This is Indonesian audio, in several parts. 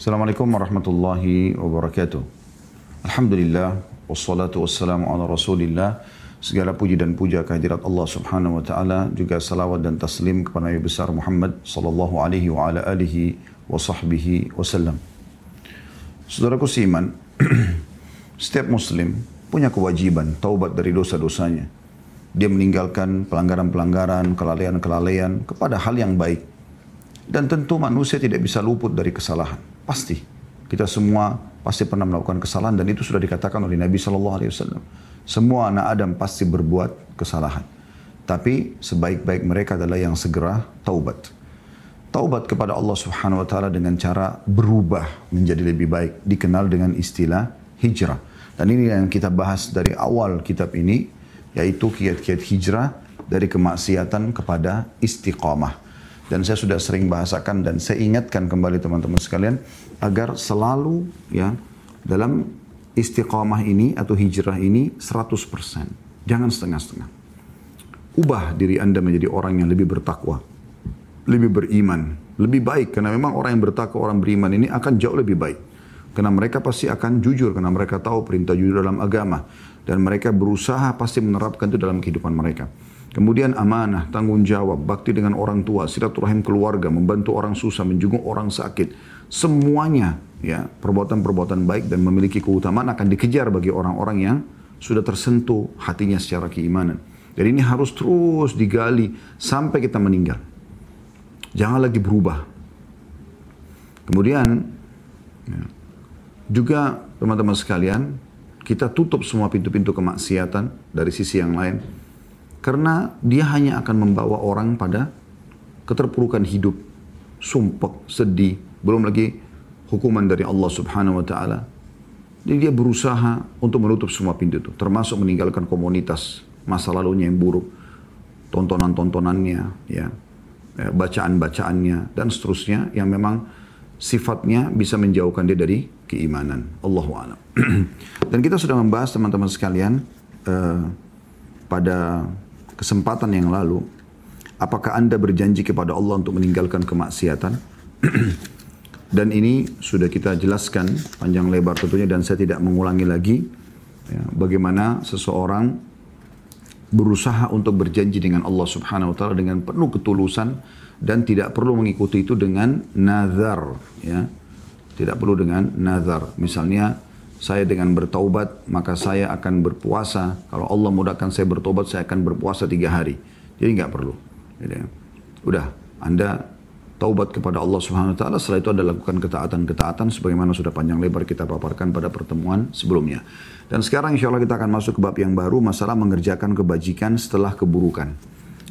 Assalamualaikum warahmatullahi wabarakatuh. Alhamdulillah, wassalatu wassalamu ala rasulillah. Segala puji dan puja kehadirat Allah subhanahu wa ta'ala. Juga salawat dan taslim kepada Nabi besar Muhammad sallallahu alaihi wa ala alihi wa sahbihi wasallam. Saudaraku seiman, setiap muslim punya kewajiban taubat dari dosa-dosanya. Dia meninggalkan pelanggaran-pelanggaran, kelalaian-kelalaian kepada hal yang baik. Dan tentu manusia tidak bisa luput dari kesalahan. Pasti. Kita semua pasti pernah melakukan kesalahan dan itu sudah dikatakan oleh Nabi Shallallahu Alaihi Wasallam. Semua anak Adam pasti berbuat kesalahan. Tapi sebaik-baik mereka adalah yang segera taubat. Taubat kepada Allah Subhanahu wa taala dengan cara berubah menjadi lebih baik dikenal dengan istilah hijrah. Dan ini yang kita bahas dari awal kitab ini yaitu kiat-kiat hijrah dari kemaksiatan kepada istiqamah. Dan saya sudah sering bahasakan dan saya ingatkan kembali teman-teman sekalian agar selalu ya dalam istiqamah ini atau hijrah ini 100%. Jangan setengah-setengah. Ubah diri Anda menjadi orang yang lebih bertakwa, lebih beriman, lebih baik karena memang orang yang bertakwa, orang beriman ini akan jauh lebih baik. Karena mereka pasti akan jujur karena mereka tahu perintah jujur dalam agama dan mereka berusaha pasti menerapkan itu dalam kehidupan mereka. Kemudian amanah, tanggung jawab, bakti dengan orang tua, silaturahim keluarga, membantu orang susah, menjenguk orang sakit. Semuanya ya perbuatan-perbuatan baik dan memiliki keutamaan akan dikejar bagi orang-orang yang sudah tersentuh hatinya secara keimanan. Jadi ini harus terus digali sampai kita meninggal. Jangan lagi berubah. Kemudian ya, juga teman-teman sekalian, kita tutup semua pintu-pintu kemaksiatan dari sisi yang lain karena dia hanya akan membawa orang pada keterpurukan hidup, sumpek, sedih, belum lagi hukuman dari Allah Subhanahu wa taala. Jadi dia berusaha untuk menutup semua pintu itu, termasuk meninggalkan komunitas masa lalunya yang buruk, tontonan-tontonannya, ya, ya, bacaan-bacaannya dan seterusnya yang memang sifatnya bisa menjauhkan dia dari keimanan. Allahu a'lam. dan kita sudah membahas teman-teman sekalian uh, pada kesempatan yang lalu, apakah Anda berjanji kepada Allah untuk meninggalkan kemaksiatan? dan ini sudah kita jelaskan panjang lebar tentunya dan saya tidak mengulangi lagi ya, bagaimana seseorang berusaha untuk berjanji dengan Allah Subhanahu wa taala dengan penuh ketulusan dan tidak perlu mengikuti itu dengan nazar ya. Tidak perlu dengan nazar. Misalnya saya dengan bertaubat maka saya akan berpuasa. Kalau Allah mudahkan saya bertobat saya akan berpuasa tiga hari. Jadi nggak perlu. Jadi, udah Anda taubat kepada Allah Subhanahu Wa Taala. Setelah itu Anda lakukan ketaatan-ketaatan sebagaimana sudah panjang lebar kita paparkan pada pertemuan sebelumnya. Dan sekarang insya Allah kita akan masuk ke bab yang baru masalah mengerjakan kebajikan setelah keburukan.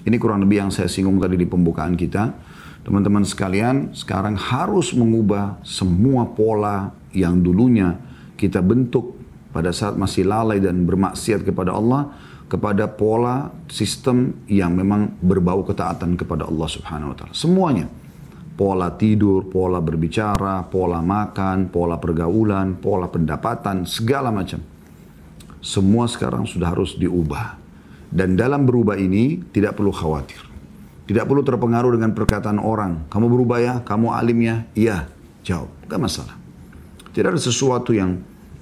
Ini kurang lebih yang saya singgung tadi di pembukaan kita. Teman-teman sekalian, sekarang harus mengubah semua pola yang dulunya kita bentuk pada saat masih lalai dan bermaksiat kepada Allah kepada pola sistem yang memang berbau ketaatan kepada Allah Subhanahu wa taala. Semuanya. Pola tidur, pola berbicara, pola makan, pola pergaulan, pola pendapatan, segala macam. Semua sekarang sudah harus diubah. Dan dalam berubah ini tidak perlu khawatir. Tidak perlu terpengaruh dengan perkataan orang. Kamu berubah ya? Kamu alim ya? Iya. Jawab. Gak masalah. Tidak ada sesuatu yang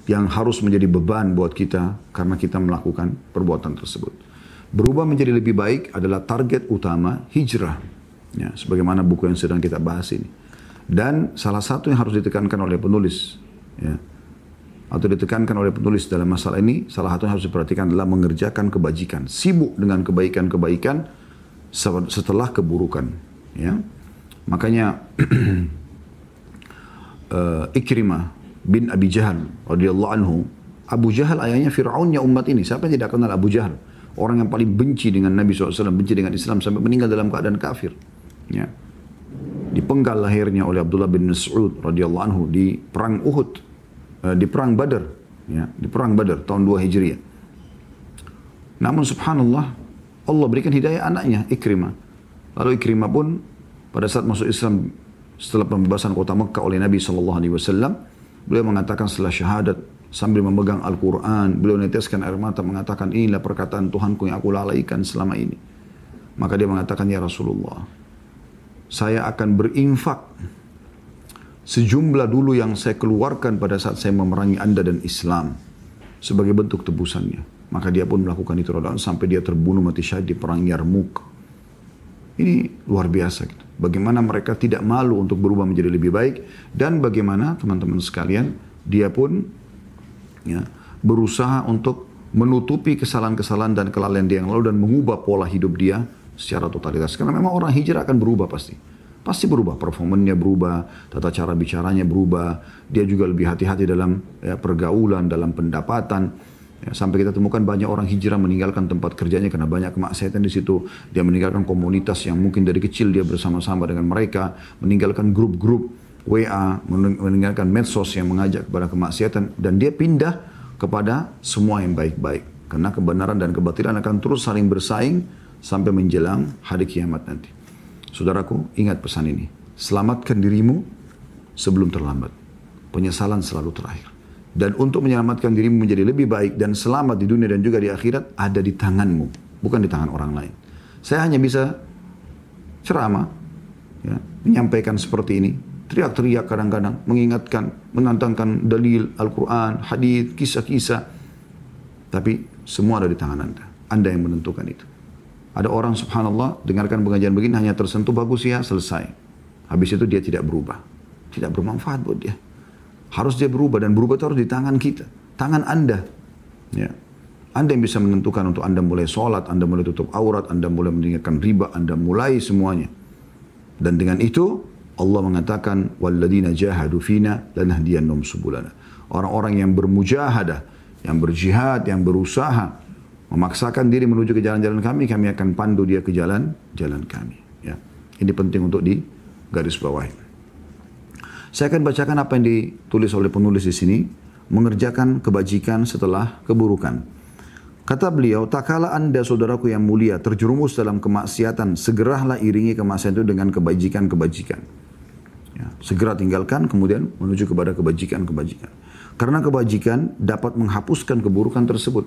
yang harus menjadi beban buat kita karena kita melakukan perbuatan tersebut. Berubah menjadi lebih baik adalah target utama hijrah. Ya, sebagaimana buku yang sedang kita bahas ini. Dan salah satu yang harus ditekankan oleh penulis, ya, atau ditekankan oleh penulis dalam masalah ini, salah satu yang harus diperhatikan adalah mengerjakan kebajikan. Sibuk dengan kebaikan-kebaikan setelah keburukan. Ya. Makanya uh, Ikrimah bin Abi Jahal radhiyallahu anhu. Abu Jahal ayahnya Fir'aunnya umat ini. Siapa yang tidak kenal Abu Jahal? Orang yang paling benci dengan Nabi SAW, benci dengan Islam sampai meninggal dalam keadaan kafir. Ya. Dipenggal lahirnya oleh Abdullah bin Mas'ud radhiyallahu anhu di perang Uhud, eh, di perang Badar, ya, di perang Badar tahun 2 Hijriah. Namun subhanallah, Allah berikan hidayah anaknya Ikrimah. Lalu Ikrimah pun pada saat masuk Islam setelah pembebasan kota Mekah oleh Nabi SAW, Beliau mengatakan setelah syahadat sambil memegang Al-Quran, beliau neteskan air mata mengatakan inilah perkataan Tuhanku yang aku lalaikan selama ini. Maka dia mengatakan ya Rasulullah, saya akan berinfak sejumlah dulu yang saya keluarkan pada saat saya memerangi anda dan Islam sebagai bentuk tebusannya. Maka dia pun melakukan itu sampai dia terbunuh mati syahid di perang Yarmuk. Ini luar biasa gitu. Bagaimana mereka tidak malu untuk berubah menjadi lebih baik dan bagaimana teman-teman sekalian dia pun ya, berusaha untuk menutupi kesalahan-kesalahan dan kelalaian dia yang lalu dan mengubah pola hidup dia secara totalitas. Karena memang orang hijrah akan berubah pasti. Pasti berubah, performanya berubah, tata cara bicaranya berubah, dia juga lebih hati-hati dalam ya, pergaulan, dalam pendapatan. Ya, sampai kita temukan banyak orang hijrah meninggalkan tempat kerjanya karena banyak kemaksiatan di situ. Dia meninggalkan komunitas yang mungkin dari kecil dia bersama-sama dengan mereka, meninggalkan grup-grup WA, meninggalkan medsos yang mengajak kepada kemaksiatan dan dia pindah kepada semua yang baik-baik. Karena kebenaran dan kebatilan akan terus saling bersaing sampai menjelang hari kiamat nanti. Saudaraku, ingat pesan ini. Selamatkan dirimu sebelum terlambat. Penyesalan selalu terakhir. Dan untuk menyelamatkan dirimu menjadi lebih baik dan selamat di dunia dan juga di akhirat ada di tanganmu, bukan di tangan orang lain. Saya hanya bisa ceramah, ya, menyampaikan seperti ini, teriak-teriak kadang-kadang, mengingatkan, menantangkan dalil Al-Quran, hadis, kisah-kisah. Tapi semua ada di tangan Anda. Anda yang menentukan itu. Ada orang subhanallah dengarkan pengajian begini hanya tersentuh bagus ya selesai. Habis itu dia tidak berubah. Tidak bermanfaat buat dia. Harus dia berubah dan berubah itu harus di tangan kita. Tangan Anda. Ya. Anda yang bisa menentukan untuk Anda mulai sholat, Anda mulai tutup aurat, Anda mulai meninggalkan riba, Anda mulai semuanya. Dan dengan itu Allah mengatakan walladzina jahadu fina lanahdiyannahum subulana. Orang-orang yang bermujahadah, yang berjihad, yang berusaha memaksakan diri menuju ke jalan-jalan kami, kami akan pandu dia ke jalan-jalan kami. Ya. Ini penting untuk di garis bawah. Saya akan bacakan apa yang ditulis oleh penulis di sini, mengerjakan kebajikan setelah keburukan. Kata beliau, tak kala anda saudaraku yang mulia terjerumus dalam kemaksiatan, segeralah iringi kemaksiatan itu dengan kebajikan-kebajikan. Ya, segera tinggalkan, kemudian menuju kepada kebajikan-kebajikan. Karena kebajikan dapat menghapuskan keburukan tersebut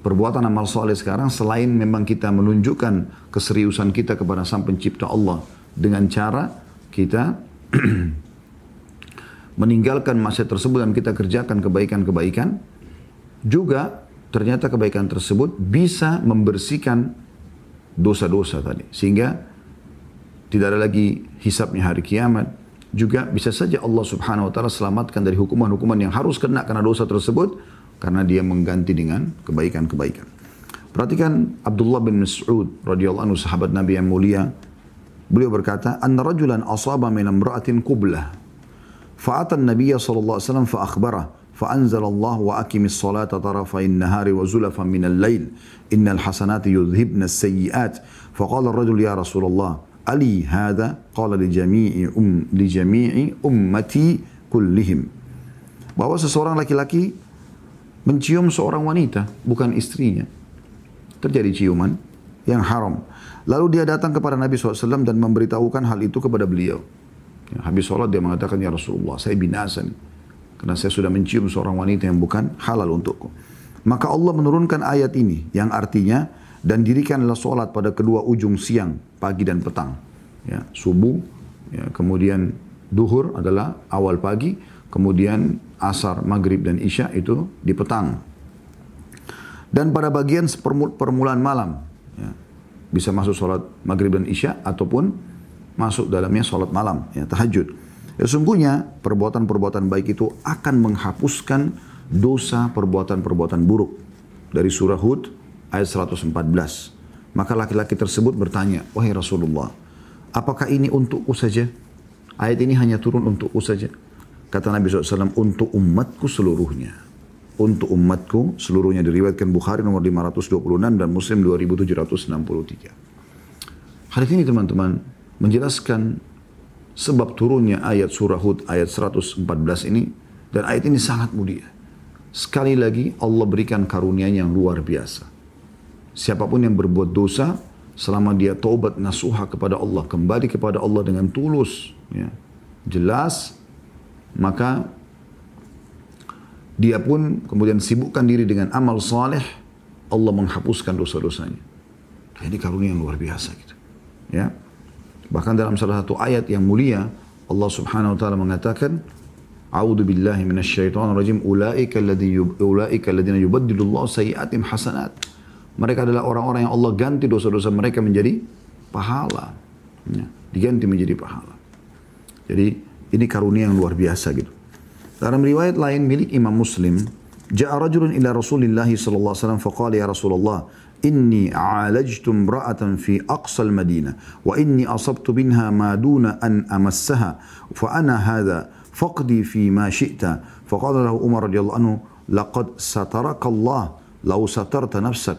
perbuatan amal soleh sekarang selain memang kita menunjukkan keseriusan kita kepada sang pencipta Allah dengan cara kita meninggalkan masa tersebut dan kita kerjakan kebaikan-kebaikan juga ternyata kebaikan tersebut bisa membersihkan dosa-dosa tadi sehingga tidak ada lagi hisapnya hari kiamat juga bisa saja Allah subhanahu wa ta'ala selamatkan dari hukuman-hukuman yang harus kena karena dosa tersebut karena dia mengganti dengan kebaikan-kebaikan. Perhatikan Abdullah bin Mas'ud radhiyallahu anhu sahabat Nabi yang mulia. Beliau berkata, "Anna rajulan asaba min imra'atin qublah. Fa'ata an-nabiy sallallahu alaihi wasallam fa akhbara فأنزل الله وأقم الصلاة طرفي النهار وزلفا من الليل إن الحسنات يذهبن السيئات فقال الرجل يا رسول الله ألي هذا قال لجميع أم لجميع أمتي كلهم bahwa seseorang laki-laki mencium seorang wanita, bukan istrinya. Terjadi ciuman yang haram. Lalu dia datang kepada Nabi SAW dan memberitahukan hal itu kepada beliau. Ya, habis sholat dia mengatakan, Ya Rasulullah, saya binasa nih. Karena saya sudah mencium seorang wanita yang bukan halal untukku. Maka Allah menurunkan ayat ini yang artinya, dan dirikanlah sholat pada kedua ujung siang, pagi dan petang. Ya, subuh, ya, kemudian duhur adalah awal pagi, kemudian asar, maghrib dan isya itu di petang. Dan pada bagian permulaan malam, ya, bisa masuk sholat maghrib dan isya ataupun masuk dalamnya sholat malam, ya, tahajud. Ya, sungguhnya perbuatan-perbuatan baik itu akan menghapuskan dosa perbuatan-perbuatan buruk. Dari surah Hud ayat 114. Maka laki-laki tersebut bertanya, Wahai Rasulullah, apakah ini untukku saja? Ayat ini hanya turun untukku saja. Kata Nabi SAW, untuk umatku seluruhnya. Untuk umatku seluruhnya diriwayatkan Bukhari nomor 526 dan Muslim 2763. Hadis ini teman-teman menjelaskan sebab turunnya ayat surah Hud ayat 114 ini dan ayat ini sangat mulia. Sekali lagi Allah berikan karunia yang luar biasa. Siapa pun yang berbuat dosa selama dia taubat nasuha kepada Allah, kembali kepada Allah dengan tulus, ya, jelas maka dia pun kemudian sibukkan diri dengan amal saleh, Allah menghapuskan dosa-dosanya. Ini karunia yang luar biasa gitu. Ya. Bahkan dalam salah satu ayat yang mulia, Allah Subhanahu wa taala mengatakan A'udzu billahi minasyaitonir rajim ulaika alladziina ulaika alladziina yubaddilullahu sayyi'atihim hasanat. Mereka adalah orang-orang yang Allah ganti dosa-dosa mereka menjadi pahala. Ya, diganti menjadi pahala. Jadi ini karunia yang luar biasa gitu. Dalam riwayat lain milik Imam Muslim, Ja'a rajulun ila Rasulillah sallallahu alaihi wasallam faqala ya Rasulullah إني عالجت امرأة في أقصى المدينة وإني أصبت منها ما دون أن أمسها فأنا هذا فقدي فيما شئت. فقال له عمر رضي الله عنه لقد سترك الله لو سترت نفسك.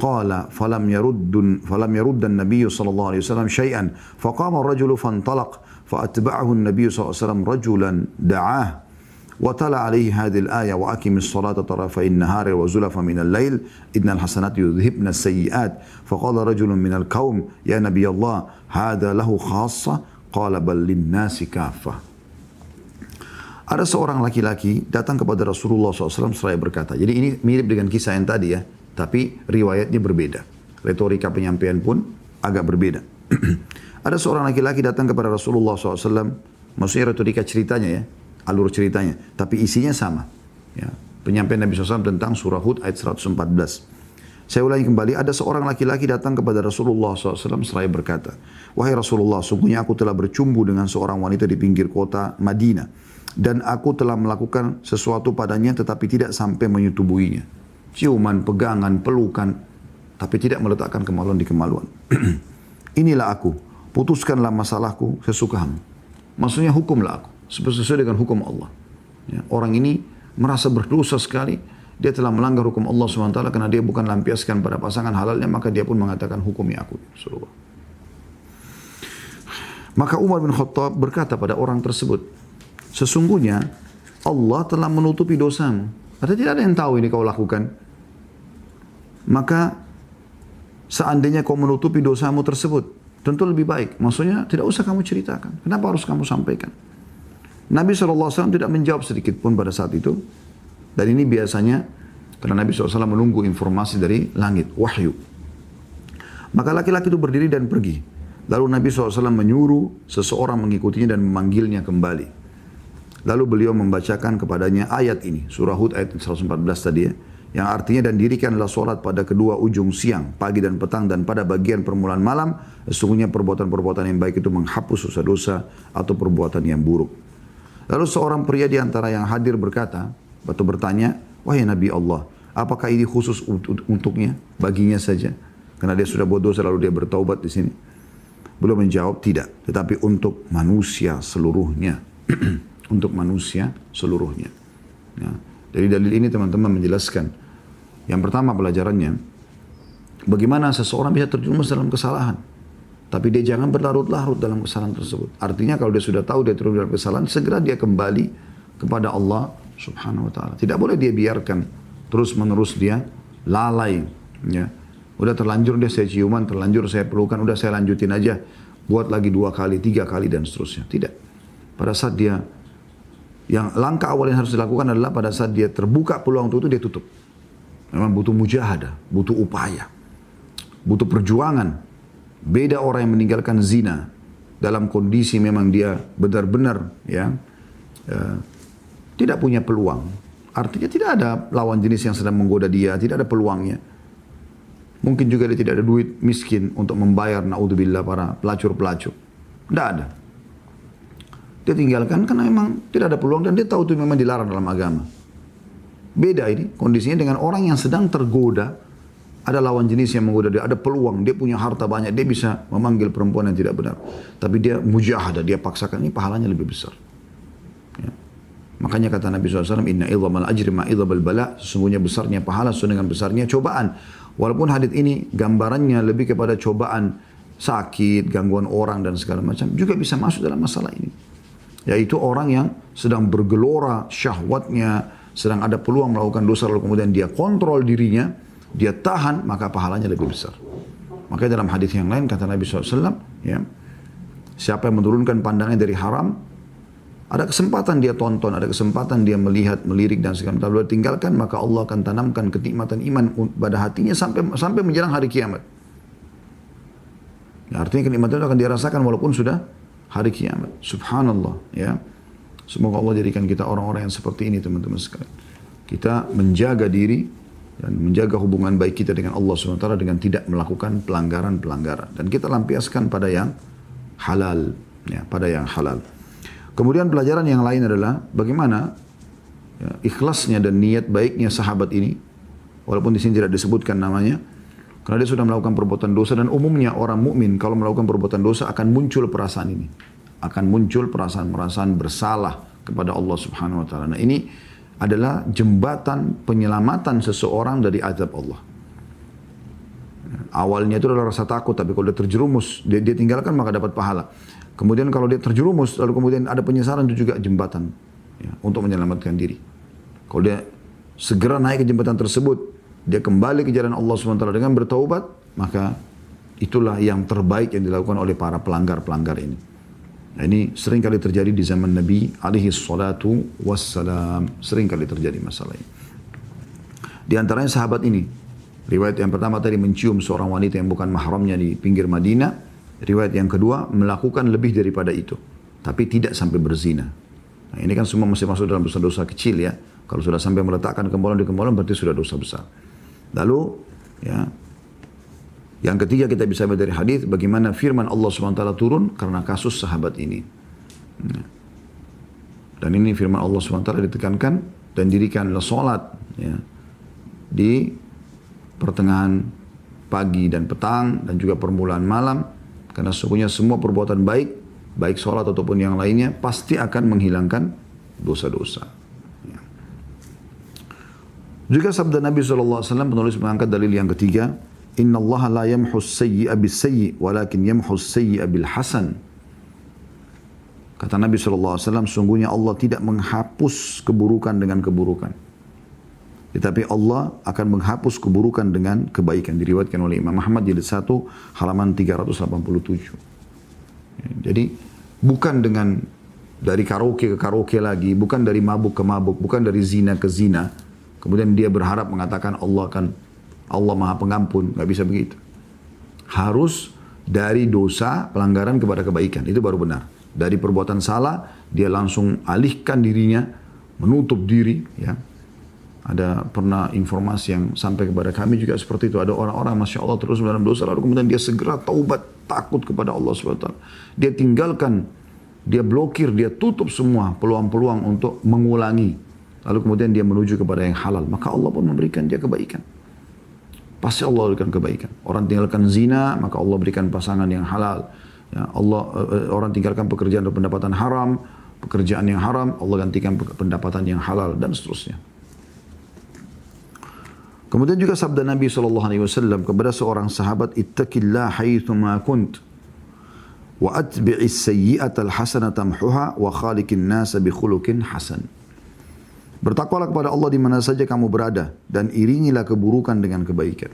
قال فلم يرد فلم يرد النبي صلى الله عليه وسلم شيئا. فقام الرجل فانطلق فأتبعه النبي صلى الله عليه وسلم رجلا دعاه. وتلا عليه هذه الآية وأقم الصلاة طرفي النهار وزلفا من الليل إن الحسنات يذهبن السيئات فقال رجل من القوم يا نبي الله هذا له خاصة قال بل للناس كافة Ada seorang laki-laki datang kepada Rasulullah SAW seraya berkata. Jadi ini mirip dengan kisah yang tadi ya. Tapi riwayatnya berbeda. Retorika penyampaian pun agak berbeda. Ada seorang laki-laki datang kepada Rasulullah SAW. Maksudnya retorika ceritanya ya alur ceritanya, tapi isinya sama. Ya. Penyampaian Nabi SAW tentang surah Hud ayat 114. Saya ulangi kembali, ada seorang laki-laki datang kepada Rasulullah SAW seraya berkata, Wahai Rasulullah, sungguhnya aku telah bercumbu dengan seorang wanita di pinggir kota Madinah. Dan aku telah melakukan sesuatu padanya tetapi tidak sampai menyetubuhinya. Ciuman, pegangan, pelukan, tapi tidak meletakkan kemaluan di kemaluan. Inilah aku, putuskanlah masalahku sesukamu. Maksudnya hukumlah aku sesuai dengan hukum Allah. Ya, orang ini merasa berdosa sekali, dia telah melanggar hukum Allah SWT karena dia bukan lampiaskan pada pasangan halalnya, maka dia pun mengatakan hukumi aku. Surah. Maka Umar bin Khattab berkata pada orang tersebut, sesungguhnya Allah telah menutupi dosamu. Atau tidak ada yang tahu ini kau lakukan. Maka seandainya kau menutupi dosamu tersebut, tentu lebih baik. Maksudnya tidak usah kamu ceritakan. Kenapa harus kamu sampaikan? Nabi SAW tidak menjawab sedikit pun pada saat itu. Dan ini biasanya karena Nabi SAW menunggu informasi dari langit, wahyu. Maka laki-laki itu berdiri dan pergi. Lalu Nabi SAW menyuruh seseorang mengikutinya dan memanggilnya kembali. Lalu beliau membacakan kepadanya ayat ini, surah Hud ayat 114 tadi ya. Yang artinya dan dirikanlah sholat pada kedua ujung siang, pagi dan petang dan pada bagian permulaan malam. Sesungguhnya perbuatan-perbuatan yang baik itu menghapus dosa-dosa atau perbuatan yang buruk. Lalu seorang pria di antara yang hadir berkata, atau bertanya, Wahai Nabi Allah, apakah ini khusus untuknya, baginya saja? Karena dia sudah bodoh lalu dia bertaubat di sini. Belum menjawab, tidak. Tetapi untuk manusia seluruhnya. untuk manusia seluruhnya. Ya. Dari dalil ini teman-teman menjelaskan. Yang pertama pelajarannya, bagaimana seseorang bisa terjerumus dalam kesalahan. Tapi dia jangan berlarut-larut dalam kesalahan tersebut. Artinya kalau dia sudah tahu dia terus dalam kesalahan, segera dia kembali kepada Allah subhanahu wa ta'ala. Tidak boleh dia biarkan terus menerus dia lalai. Ya. Udah terlanjur dia saya ciuman, terlanjur saya pelukan, udah saya lanjutin aja. Buat lagi dua kali, tiga kali dan seterusnya. Tidak. Pada saat dia, yang langkah awal yang harus dilakukan adalah pada saat dia terbuka peluang itu, dia tutup. Memang butuh mujahadah, butuh upaya, butuh perjuangan Beda orang yang meninggalkan zina dalam kondisi memang dia benar-benar ya uh, tidak punya peluang. Artinya tidak ada lawan jenis yang sedang menggoda dia, tidak ada peluangnya. Mungkin juga dia tidak ada duit miskin untuk membayar naudzubillah para pelacur-pelacur. Tidak ada. Dia tinggalkan karena memang tidak ada peluang dan dia tahu itu memang dilarang dalam agama. Beda ini kondisinya dengan orang yang sedang tergoda ada lawan jenis yang menggoda dia, ada peluang, dia punya harta banyak, dia bisa memanggil perempuan yang tidak benar. Tapi dia mujahadah, dia paksakan, ini pahalanya lebih besar. Ya. Makanya kata Nabi SAW, Inna idhamal ajri ma'idhabal bala, sesungguhnya besarnya pahala sesuai dengan besarnya cobaan. Walaupun hadith ini gambarannya lebih kepada cobaan sakit, gangguan orang dan segala macam, juga bisa masuk dalam masalah ini. Yaitu orang yang sedang bergelora syahwatnya, sedang ada peluang melakukan dosa lalu kemudian dia kontrol dirinya, dia tahan maka pahalanya lebih besar. Makanya dalam hadis yang lain kata Nabi SAW, ya, siapa yang menurunkan pandangnya dari haram, ada kesempatan dia tonton, ada kesempatan dia melihat, melirik dan segala macam. Tinggalkan maka Allah akan tanamkan kenikmatan iman pada hatinya sampai sampai menjelang hari kiamat. Ya, artinya kenikmatan itu akan dirasakan walaupun sudah hari kiamat. Subhanallah ya. Semoga Allah jadikan kita orang-orang yang seperti ini teman-teman sekalian. Kita menjaga diri dan menjaga hubungan baik kita dengan Allah SWT dengan tidak melakukan pelanggaran-pelanggaran. Dan kita lampiaskan pada yang halal. Ya, pada yang halal. Kemudian pelajaran yang lain adalah bagaimana ya, ikhlasnya dan niat baiknya sahabat ini. Walaupun di sini tidak disebutkan namanya. Karena dia sudah melakukan perbuatan dosa dan umumnya orang mukmin kalau melakukan perbuatan dosa akan muncul perasaan ini akan muncul perasaan-perasaan bersalah kepada Allah Subhanahu wa taala. Nah, ini adalah jembatan penyelamatan seseorang dari azab Allah. Awalnya itu adalah rasa takut, tapi kalau dia terjerumus, dia, dia tinggalkan maka dapat pahala. Kemudian kalau dia terjerumus, lalu kemudian ada penyesalan itu juga jembatan ya, untuk menyelamatkan diri. Kalau dia segera naik ke jembatan tersebut, dia kembali ke jalan Allah SWT dengan bertaubat, maka itulah yang terbaik yang dilakukan oleh para pelanggar-pelanggar ini. Nah, ini sering kali terjadi di zaman Nabi alaihi salatu wassalam. Sering kali terjadi masalah ini. Di antaranya sahabat ini. Riwayat yang pertama tadi mencium seorang wanita yang bukan mahramnya di pinggir Madinah. Riwayat yang kedua melakukan lebih daripada itu. Tapi tidak sampai berzina. Nah, ini kan semua masih masuk dalam dosa-dosa kecil ya. Kalau sudah sampai meletakkan kembalan di kembalan berarti sudah dosa besar. Lalu ya yang ketiga kita bisa melihat dari hadis bagaimana firman Allah SWT turun karena kasus sahabat ini. Ya. Dan ini firman Allah SWT ditekankan dan dirikanlah solat ya, di pertengahan pagi dan petang dan juga permulaan malam karena sesungguhnya semua perbuatan baik baik sholat ataupun yang lainnya pasti akan menghilangkan dosa-dosa. Ya. Juga sabda Nabi SAW penulis mengangkat dalil yang ketiga Inna Allah la yamhus sayyi'a bis sayyi walakin yamhus sayyi'a bil hasan. Kata Nabi SAW, sungguhnya Allah tidak menghapus keburukan dengan keburukan. Tetapi Allah akan menghapus keburukan dengan kebaikan. Diriwayatkan oleh Imam Ahmad jilid 1 halaman 387. Jadi bukan dengan dari karaoke ke karaoke lagi, bukan dari mabuk ke mabuk, bukan dari zina ke zina. Kemudian dia berharap mengatakan Allah akan Allah maha pengampun, nggak bisa begitu. Harus dari dosa pelanggaran kepada kebaikan, itu baru benar. Dari perbuatan salah, dia langsung alihkan dirinya, menutup diri, ya. Ada pernah informasi yang sampai kepada kami juga seperti itu. Ada orang-orang Masya Allah terus dalam dosa. Lalu kemudian dia segera taubat, takut kepada Allah SWT. Dia tinggalkan, dia blokir, dia tutup semua peluang-peluang untuk mengulangi. Lalu kemudian dia menuju kepada yang halal. Maka Allah pun memberikan dia kebaikan. Pasti Allah berikan kebaikan. Orang tinggalkan zina, maka Allah berikan pasangan yang halal. Ya, Allah uh, orang tinggalkan pekerjaan atau pendapatan haram, pekerjaan yang haram, Allah gantikan pendapatan yang halal dan seterusnya. Kemudian juga sabda Nabi SAW kepada seorang sahabat, Ittaqillah haythuma kunt, wa atbi'is sayyi'atal hasanata tamhuha, wa khalikin nasa bi khulukin hasan. Bertakwalah kepada Allah di mana saja kamu berada dan iringilah keburukan dengan kebaikan.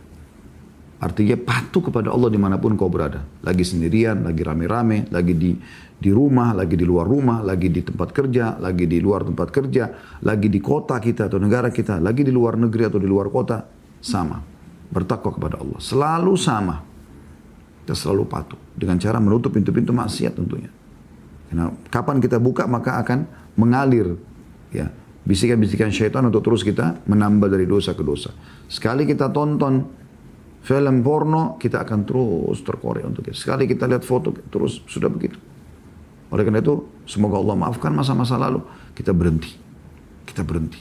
Artinya patuh kepada Allah di mana pun kau berada. Lagi sendirian, lagi rame-rame, lagi di di rumah, lagi di luar rumah, lagi di tempat kerja, lagi di luar tempat kerja, lagi di kota kita atau negara kita, lagi di luar negeri atau di luar kota, sama. Bertakwa kepada Allah. Selalu sama. Kita selalu patuh. Dengan cara menutup pintu-pintu maksiat tentunya. Karena kapan kita buka maka akan mengalir ya bisikan-bisikan syaitan untuk terus kita menambah dari dosa ke dosa. Sekali kita tonton film porno, kita akan terus terkorek untuk itu. Sekali kita lihat foto, terus sudah begitu. Oleh karena itu, semoga Allah maafkan masa-masa lalu. Kita berhenti. Kita berhenti.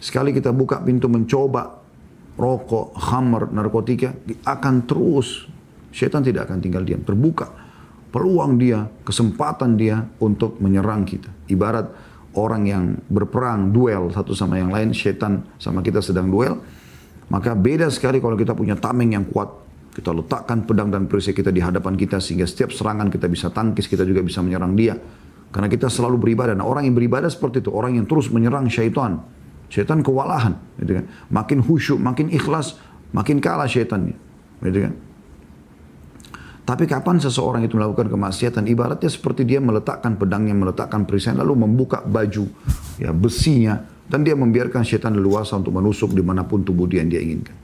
Sekali kita buka pintu mencoba rokok, khamar, narkotika, akan terus. Syaitan tidak akan tinggal diam. Terbuka peluang dia, kesempatan dia untuk menyerang kita. Ibarat orang yang berperang, duel satu sama yang lain, setan sama kita sedang duel, maka beda sekali kalau kita punya tameng yang kuat. Kita letakkan pedang dan perisai kita di hadapan kita sehingga setiap serangan kita bisa tangkis, kita juga bisa menyerang dia. Karena kita selalu beribadah. Nah orang yang beribadah seperti itu, orang yang terus menyerang syaitan. Syaitan kewalahan. Gitu kan. Makin khusyuk, makin ikhlas, makin kalah syaitannya. Gitu kan. Tapi kapan seseorang itu melakukan kemaksiatan, ibaratnya seperti dia meletakkan pedangnya, meletakkan perisai, lalu membuka baju, ya besinya, dan dia membiarkan setan leluasa untuk menusuk di mana pun tubuh dia yang dia inginkan.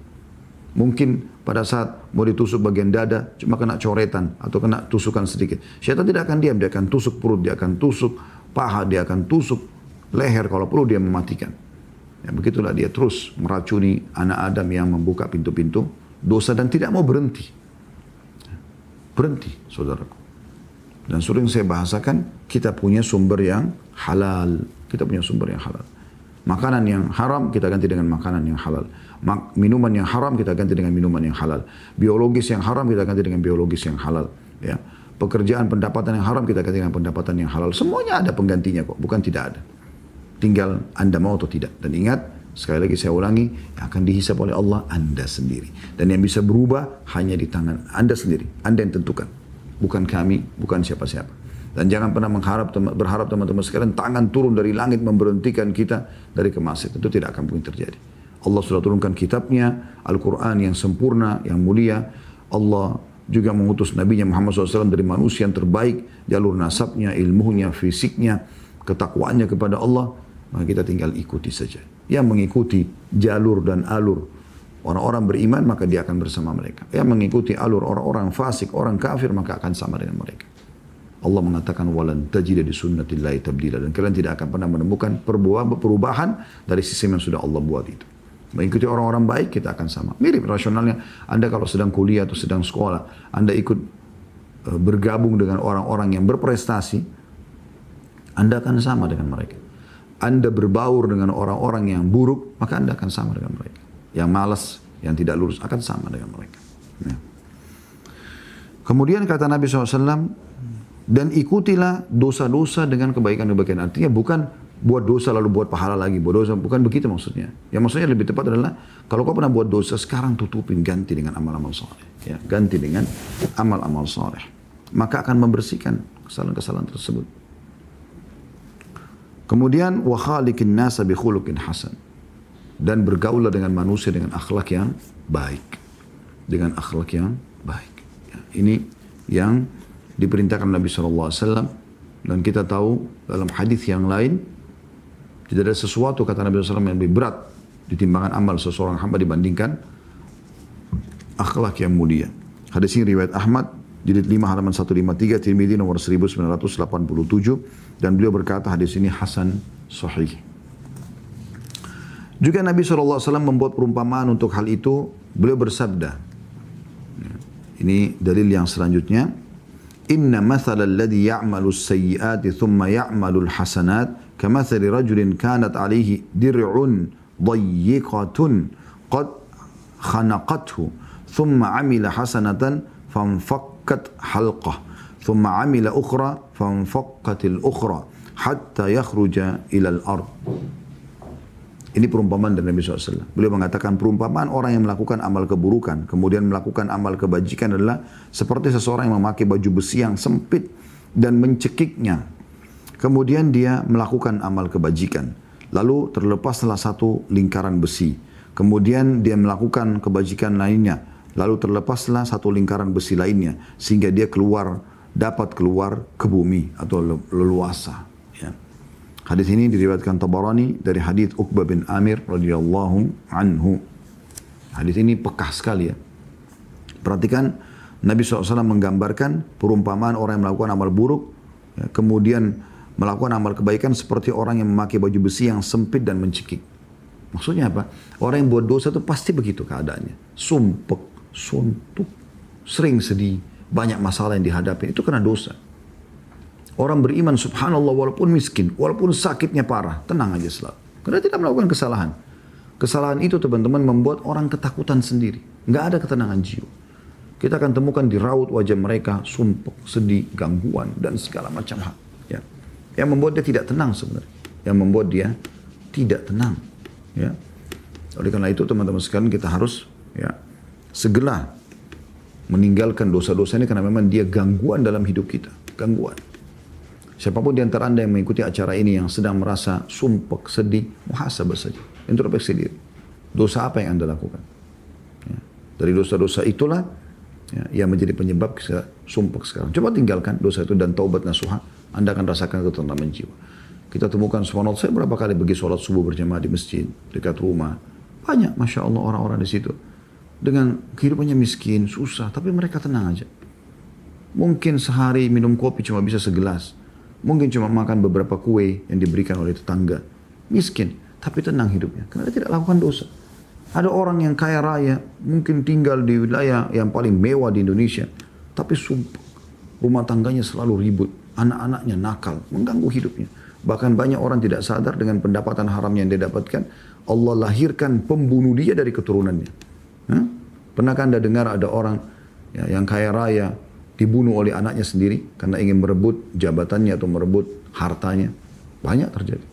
Mungkin pada saat mau ditusuk bagian dada, cuma kena coretan atau kena tusukan sedikit. Syaitan tidak akan diam, dia akan tusuk perut, dia akan tusuk paha, dia akan tusuk leher kalau perlu dia mematikan. Ya, begitulah dia terus meracuni anak Adam yang membuka pintu-pintu dosa dan tidak mau berhenti. Berhenti, saudaraku. Dan sering saya bahasakan, kita punya sumber yang halal. Kita punya sumber yang halal. Makanan yang haram kita ganti dengan makanan yang halal minuman yang haram kita ganti dengan minuman yang halal. Biologis yang haram kita ganti dengan biologis yang halal. Ya. Pekerjaan pendapatan yang haram kita ganti dengan pendapatan yang halal. Semuanya ada penggantinya kok, bukan tidak ada. Tinggal Anda mau atau tidak. Dan ingat, sekali lagi saya ulangi, yang akan dihisap oleh Allah Anda sendiri. Dan yang bisa berubah hanya di tangan Anda sendiri. Anda yang tentukan. Bukan kami, bukan siapa-siapa. Dan jangan pernah mengharap berharap teman-teman sekalian tangan turun dari langit memberhentikan kita dari kemaksiatan. Itu tidak akan mungkin terjadi. Allah sudah turunkan kitabnya, Al-Quran yang sempurna, yang mulia. Allah juga mengutus Nabi Muhammad SAW dari manusia yang terbaik, jalur nasabnya, ilmunya, fisiknya, ketakwaannya kepada Allah, maka kita tinggal ikuti saja. Yang mengikuti jalur dan alur orang-orang beriman, maka dia akan bersama mereka. Yang mengikuti alur orang-orang fasik, orang kafir, maka akan sama dengan mereka. Allah mengatakan walan tajida di sunnatillahi tabdila dan kalian tidak akan pernah menemukan perubahan dari sistem yang sudah Allah buat itu. Mengikuti orang-orang baik kita akan sama. Mirip rasionalnya. Anda kalau sedang kuliah atau sedang sekolah, Anda ikut e, bergabung dengan orang-orang yang berprestasi, Anda akan sama dengan mereka. Anda berbaur dengan orang-orang yang buruk, maka Anda akan sama dengan mereka. Yang malas, yang tidak lurus akan sama dengan mereka. Ya. Kemudian kata Nabi SAW, dan ikutilah dosa-dosa dengan kebaikan-kebaikan. Artinya bukan buat dosa lalu buat pahala lagi, buat dosa bukan begitu maksudnya. Yang maksudnya lebih tepat adalah kalau kau pernah buat dosa sekarang tutupin ganti dengan amal-amal soleh, ya ganti dengan amal-amal soleh, maka akan membersihkan kesalahan-kesalahan tersebut. Kemudian wa khaliqin nasa bi khuluqin hasan dan bergaulah dengan manusia dengan akhlak yang baik, dengan akhlak yang baik. Ya, ini yang diperintahkan Nabi SAW dan kita tahu dalam hadis yang lain tidak ada sesuatu kata Nabi SAW yang lebih berat ditimbangan amal seseorang hamba dibandingkan akhlak yang mulia. Hadis ini riwayat Ahmad jilid 5 halaman 153 Tirmidzi nomor 1987 dan beliau berkata hadis ini hasan sahih. Juga Nabi SAW membuat perumpamaan untuk hal itu. Beliau bersabda. Ini dalil yang selanjutnya. Inna mathala alladhi ya'malu sayyiati thumma ya'malu al-hasanat kamathali rajulin kanat alihi dir'un dayyiqatun qad khanaqathu thumma amila hasanatan fanfaq فانفكت حلقه ثم عمل أخرى فانفكت الأخرى حتى يخرج إلى الأرض Ini perumpamaan dari Nabi SAW. Beliau mengatakan perumpamaan orang yang melakukan amal keburukan, kemudian melakukan amal kebajikan adalah seperti seseorang yang memakai baju besi yang sempit dan mencekiknya Kemudian dia melakukan amal kebajikan. Lalu terlepas salah satu lingkaran besi. Kemudian dia melakukan kebajikan lainnya. Lalu terlepaslah satu lingkaran besi lainnya. Sehingga dia keluar, dapat keluar ke bumi atau leluasa. Ya. Hadis ini diriwayatkan Tabarani dari hadis Uqbah bin Amir radhiyallahu anhu. Hadis ini pekah sekali ya. Perhatikan Nabi SAW menggambarkan perumpamaan orang yang melakukan amal buruk, ya, kemudian melakukan amal kebaikan seperti orang yang memakai baju besi yang sempit dan mencekik. Maksudnya apa? Orang yang buat dosa itu pasti begitu keadaannya. Sumpek, suntuk, sering sedih, banyak masalah yang dihadapi. Itu karena dosa. Orang beriman subhanallah walaupun miskin, walaupun sakitnya parah, tenang aja selalu. Karena tidak melakukan kesalahan. Kesalahan itu teman-teman membuat orang ketakutan sendiri. Nggak ada ketenangan jiwa. Kita akan temukan di raut wajah mereka sumpek, sedih, gangguan, dan segala macam hal. Yang membuat dia tidak tenang sebenarnya. Yang membuat dia tidak tenang. Ya. Oleh karena itu teman-teman sekalian kita harus ya segera meninggalkan dosa-dosa ini karena memang dia gangguan dalam hidup kita. Gangguan. Siapa pun di antara anda yang mengikuti acara ini yang sedang merasa sumpek, sedih, muhasabah saja. Introspeksi diri. Dosa apa yang anda lakukan? Ya. Dari dosa-dosa itulah ya, yang menjadi penyebab sumpek sekarang. Coba tinggalkan dosa itu dan taubat nasuha anda akan rasakan ketenangan jiwa. Kita temukan subhanallah, saya berapa kali pergi sholat subuh berjamaah di masjid, dekat rumah. Banyak, Masya Allah orang-orang di situ. Dengan kehidupannya miskin, susah, tapi mereka tenang aja. Mungkin sehari minum kopi cuma bisa segelas. Mungkin cuma makan beberapa kue yang diberikan oleh tetangga. Miskin, tapi tenang hidupnya. Karena dia tidak lakukan dosa. Ada orang yang kaya raya, mungkin tinggal di wilayah yang paling mewah di Indonesia. Tapi rumah tangganya selalu ribut. Anak-anaknya nakal, mengganggu hidupnya. Bahkan banyak orang tidak sadar dengan pendapatan haram yang dia dapatkan. Allah lahirkan pembunuh dia dari keturunannya. Hah? Pernahkah anda dengar ada orang ya, yang kaya raya, dibunuh oleh anaknya sendiri karena ingin merebut jabatannya atau merebut hartanya. Banyak terjadi.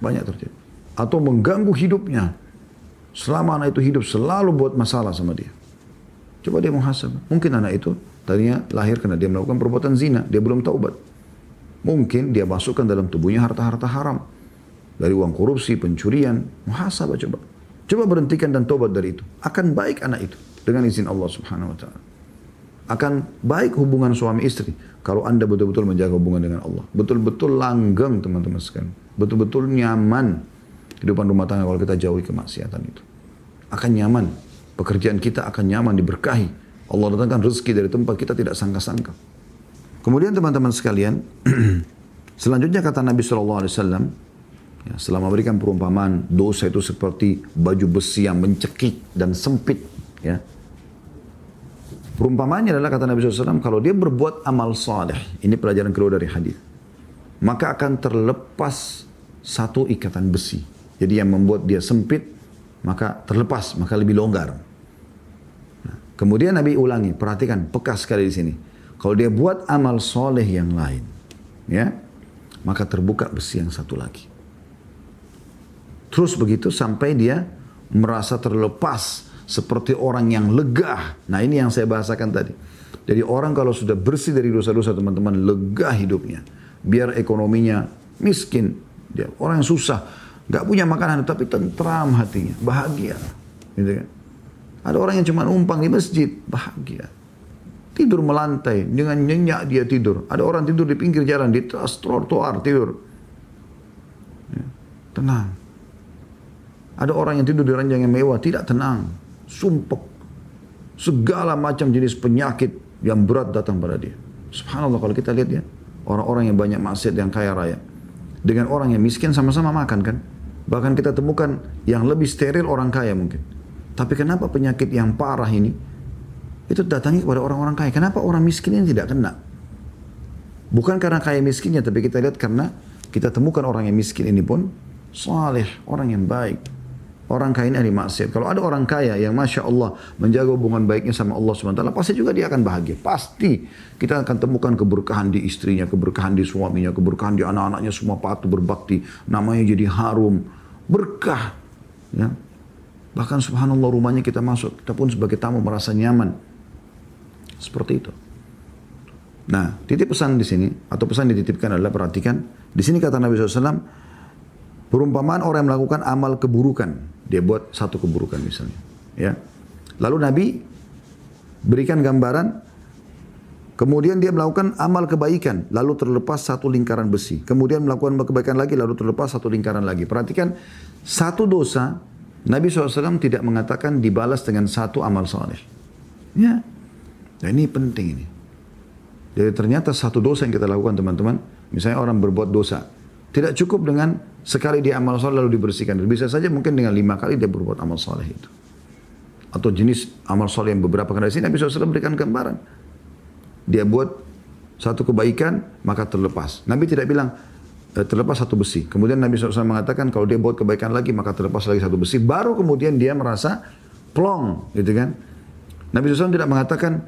Banyak terjadi. Atau mengganggu hidupnya. Selama anak itu hidup selalu buat masalah sama dia. Coba dia muhasabah. Mungkin anak itu tadinya lahir karena dia melakukan perbuatan zina. Dia belum taubat. Mungkin dia masukkan dalam tubuhnya harta-harta haram. Dari uang korupsi, pencurian. Muhasabah coba. Coba berhentikan dan taubat dari itu. Akan baik anak itu. Dengan izin Allah subhanahu wa ta'ala akan baik hubungan suami istri kalau anda betul-betul menjaga hubungan dengan Allah. Betul-betul langgeng teman-teman sekalian. Betul-betul nyaman kehidupan rumah tangga kalau kita jauhi kemaksiatan itu. Akan nyaman. Pekerjaan kita akan nyaman, diberkahi. Allah datangkan rezeki dari tempat kita tidak sangka-sangka. Kemudian teman-teman sekalian, selanjutnya kata Nabi SAW, ya, setelah memberikan perumpamaan dosa itu seperti baju besi yang mencekik dan sempit, ya, Perumpamannya adalah kata Nabi SAW, kalau dia berbuat amal saleh, ini pelajaran kedua dari hadis, maka akan terlepas satu ikatan besi. Jadi yang membuat dia sempit, maka terlepas, maka lebih longgar. Nah, kemudian Nabi ulangi, perhatikan, pekas sekali di sini. Kalau dia buat amal soleh yang lain, ya, maka terbuka besi yang satu lagi. Terus begitu sampai dia merasa terlepas seperti orang yang lega. Nah ini yang saya bahasakan tadi. Jadi orang kalau sudah bersih dari dosa-dosa teman-teman, lega hidupnya. Biar ekonominya miskin. Dia orang yang susah. Gak punya makanan tapi tentram hatinya. Bahagia. Gitu kan. Ada orang yang cuma numpang di masjid. Bahagia. Tidur melantai. Dengan nyenyak dia tidur. Ada orang tidur di pinggir jalan. Di trotoar tidur. Ya. Tenang. Ada orang yang tidur di ranjang yang mewah. Tidak tenang sumpek, segala macam jenis penyakit yang berat datang pada dia. Subhanallah kalau kita lihat ya, orang-orang yang banyak maksiat yang kaya raya. Dengan orang yang miskin sama-sama makan kan. Bahkan kita temukan yang lebih steril orang kaya mungkin. Tapi kenapa penyakit yang parah ini itu datangi kepada orang-orang kaya? Kenapa orang miskin ini tidak kena? Bukan karena kaya miskinnya, tapi kita lihat karena kita temukan orang yang miskin ini pun saleh, orang yang baik, Orang kaya ini ahli maksiat. Kalau ada orang kaya yang Masya Allah menjaga hubungan baiknya sama Allah SWT, pasti juga dia akan bahagia. Pasti kita akan temukan keberkahan di istrinya, keberkahan di suaminya, keberkahan di anak-anaknya, semua patuh berbakti. Namanya jadi harum. Berkah. Ya. Bahkan subhanallah rumahnya kita masuk, kita pun sebagai tamu merasa nyaman. Seperti itu. Nah, titip pesan di sini, atau pesan dititipkan adalah perhatikan. Di sini kata Nabi SAW, perumpamaan orang yang melakukan amal keburukan dia buat satu keburukan misalnya. Ya. Lalu Nabi berikan gambaran Kemudian dia melakukan amal kebaikan, lalu terlepas satu lingkaran besi. Kemudian melakukan kebaikan lagi, lalu terlepas satu lingkaran lagi. Perhatikan, satu dosa, Nabi SAW tidak mengatakan dibalas dengan satu amal soleh. Ya, nah, ini penting ini. Jadi ternyata satu dosa yang kita lakukan teman-teman, misalnya orang berbuat dosa, tidak cukup dengan sekali dia amal soleh lalu dibersihkan. Bisa saja mungkin dengan lima kali dia berbuat amal soleh itu. Atau jenis amal soleh yang beberapa kali. Sini Nabi SAW berikan gambaran. Dia buat satu kebaikan maka terlepas. Nabi tidak bilang e, terlepas satu besi. Kemudian Nabi SAW mengatakan kalau dia buat kebaikan lagi maka terlepas lagi satu besi. Baru kemudian dia merasa plong gitu kan. Nabi SAW tidak mengatakan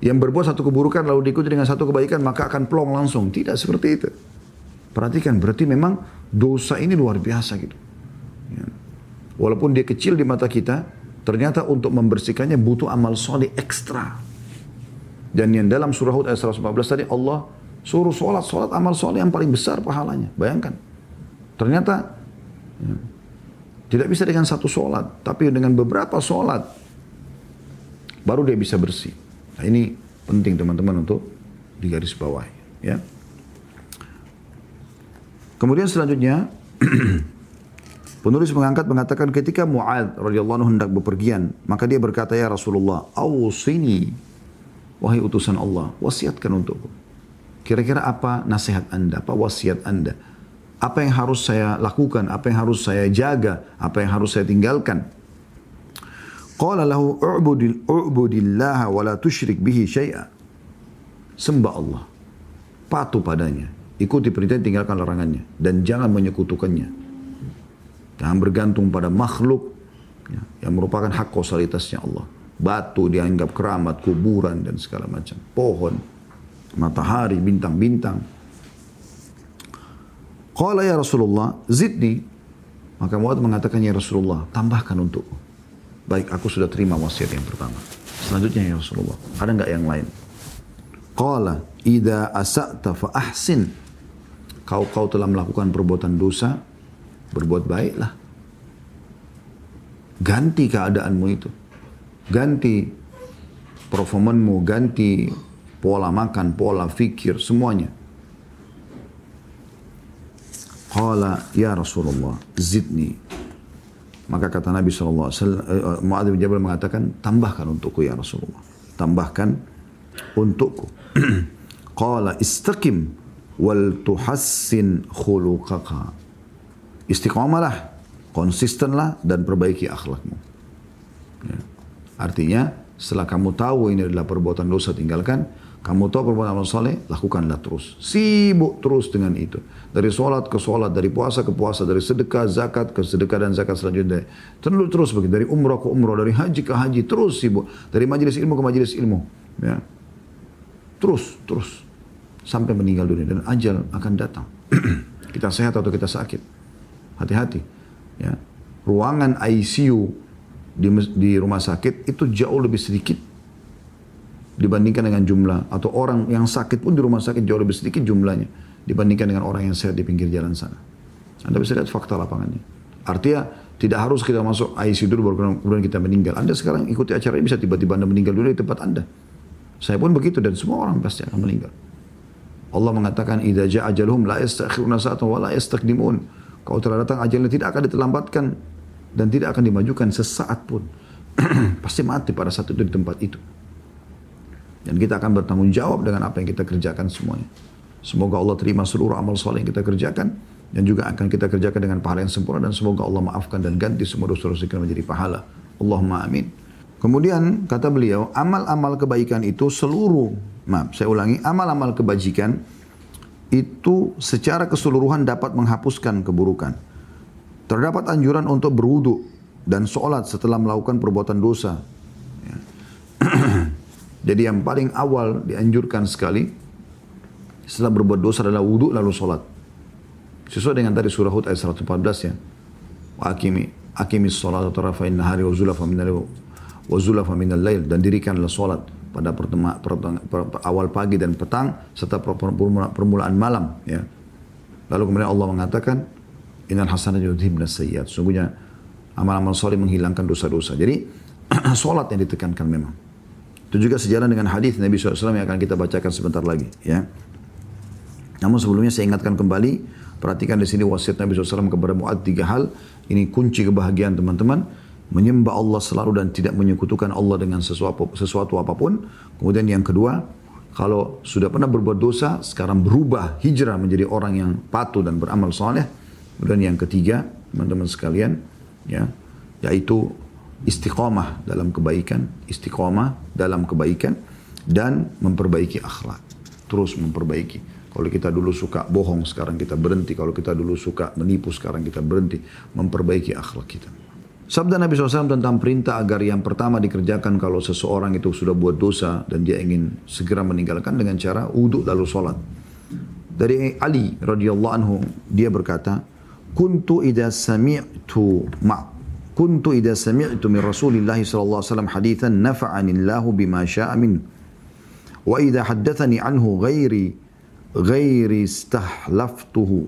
yang berbuat satu keburukan lalu diikuti dengan satu kebaikan maka akan plong langsung. Tidak seperti itu. Perhatikan, berarti memang dosa ini luar biasa gitu. Ya. Walaupun dia kecil di mata kita, ternyata untuk membersihkannya butuh amal soleh ekstra. Dan yang dalam surah Hud ayat 114 tadi Allah suruh sholat, sholat amal soleh yang paling besar pahalanya. Bayangkan. Ternyata ya, tidak bisa dengan satu sholat, tapi dengan beberapa sholat baru dia bisa bersih. Nah ini penting teman-teman untuk digaris bawahi. Ya. Kemudian selanjutnya Penulis mengangkat mengatakan ketika Mu'ad radhiyallahu hendak bepergian, maka dia berkata ya Rasulullah, "Awsini wahai utusan Allah, wasiatkan untukku." Kira-kira apa nasihat Anda, apa wasiat Anda? Apa yang harus saya lakukan, apa yang harus saya jaga, apa yang harus saya tinggalkan? Qala lahu u'budil u'budillaha wa la tusyrik bihi syai'a. Sembah Allah. Patuh padanya. Ikuti perintah tinggalkan larangannya dan jangan menyekutukannya. Jangan bergantung pada makhluk ya, yang merupakan hak kausalitasnya Allah. Batu dianggap keramat, kuburan dan segala macam. Pohon, matahari, bintang-bintang. Qala ya Rasulullah, zidni. Maka Mu'ad mengatakan ya Rasulullah, tambahkan untukku. Baik, aku sudah terima wasiat yang pertama. Selanjutnya ya Rasulullah, ada nggak yang lain? Qala, idza asa'ta fa ahsin. Kau kau telah melakukan perbuatan dosa, berbuat baiklah. Ganti keadaanmu itu. Ganti performanmu, ganti pola makan, pola fikir, semuanya. Qala ya Rasulullah, zidni. Maka kata Nabi SAW, uh, Mu'adz bin Jabal mengatakan, tambahkan untukku ya Rasulullah. Tambahkan untukku. Qala istaqim wal tuhassin khuluqaka istiqomalah, konsistenlah dan perbaiki akhlakmu. Ya. Artinya setelah kamu tahu ini adalah perbuatan dosa tinggalkan, kamu tahu perbuatan amal soleh, lakukanlah terus. Sibuk terus dengan itu. Dari sholat ke sholat, dari puasa ke puasa, dari sedekah, zakat ke sedekah dan zakat selanjutnya. Terus terus begitu. Dari umrah ke umrah, dari haji ke haji, terus sibuk. Dari majelis ilmu ke majelis ilmu. Ya. Terus, terus. Sampai meninggal dunia. Dan ajal akan datang. kita sehat atau kita sakit. Hati-hati. Ya. Ruangan ICU di, di rumah sakit itu jauh lebih sedikit dibandingkan dengan jumlah atau orang yang sakit pun di rumah sakit jauh lebih sedikit jumlahnya dibandingkan dengan orang yang sehat di pinggir jalan sana. Anda bisa lihat fakta lapangannya. Artinya tidak harus kita masuk ICU dulu baru kemudian kita meninggal. Anda sekarang ikuti acara ini bisa tiba-tiba Anda meninggal dulu di tempat Anda. Saya pun begitu dan semua orang pasti akan meninggal. Allah mengatakan idza ja'a ajaluhum la yastakhiruna sa'atan wa la yastaqdimun. Kalau telah datang ajalnya tidak akan diterlambatkan dan tidak akan dimajukan sesaat pun. Pasti mati pada saat itu di tempat itu. Dan kita akan bertanggung jawab dengan apa yang kita kerjakan semuanya. Semoga Allah terima seluruh amal soleh yang kita kerjakan dan juga akan kita kerjakan dengan pahala yang sempurna dan semoga Allah maafkan dan ganti semua dosa-dosa kita menjadi pahala. Allahumma amin. Kemudian kata beliau, amal-amal kebaikan itu seluruh, maaf saya ulangi, amal-amal kebajikan itu secara keseluruhan dapat menghapuskan keburukan. Terdapat anjuran untuk berwudu dan sholat setelah melakukan perbuatan dosa. Ya. Jadi yang paling awal dianjurkan sekali setelah berbuat dosa adalah wudu lalu sholat. Sesuai dengan tadi surah Hud ayat 114 ya. Wa akimi akimi sholat atau rafa'in nahari wa wa zulafa minal lail dan dirikanlah sholat pada pertema, per, awal pagi dan petang serta permulaan, malam ya. Lalu kemudian Allah mengatakan innal hasanat yudhibna sayyiat. Sungguhnya amal-amal soleh menghilangkan dosa-dosa. Jadi sholat yang ditekankan memang. Itu juga sejalan dengan hadis Nabi SAW yang akan kita bacakan sebentar lagi ya. Namun sebelumnya saya ingatkan kembali, perhatikan di sini wasiat Nabi SAW kepada Mu'ad tiga hal. Ini kunci kebahagiaan teman-teman menyembah Allah selalu dan tidak menyekutukan Allah dengan sesuatu, sesuatu apa pun. Kemudian yang kedua, kalau sudah pernah berbuat dosa, sekarang berubah hijrah menjadi orang yang patuh dan beramal soleh. Kemudian yang ketiga, teman-teman sekalian, ya, yaitu istiqomah dalam kebaikan, istiqomah dalam kebaikan dan memperbaiki akhlak. Terus memperbaiki. Kalau kita dulu suka bohong, sekarang kita berhenti. Kalau kita dulu suka menipu, sekarang kita berhenti. Memperbaiki akhlak kita. Sabda Nabi SAW tentang perintah agar yang pertama dikerjakan kalau seseorang itu sudah buat dosa dan dia ingin segera meninggalkan dengan cara uduk lalu sholat. Dari Ali radhiyallahu anhu dia berkata, "Kuntu idza sami'tu ma kuntu idza sami'tu min Rasulillah sallallahu alaihi wasallam hadithan nafa'ani Allah bima syaa min. Wa idza haddathani anhu ghairi ghairi istahlaftuhu.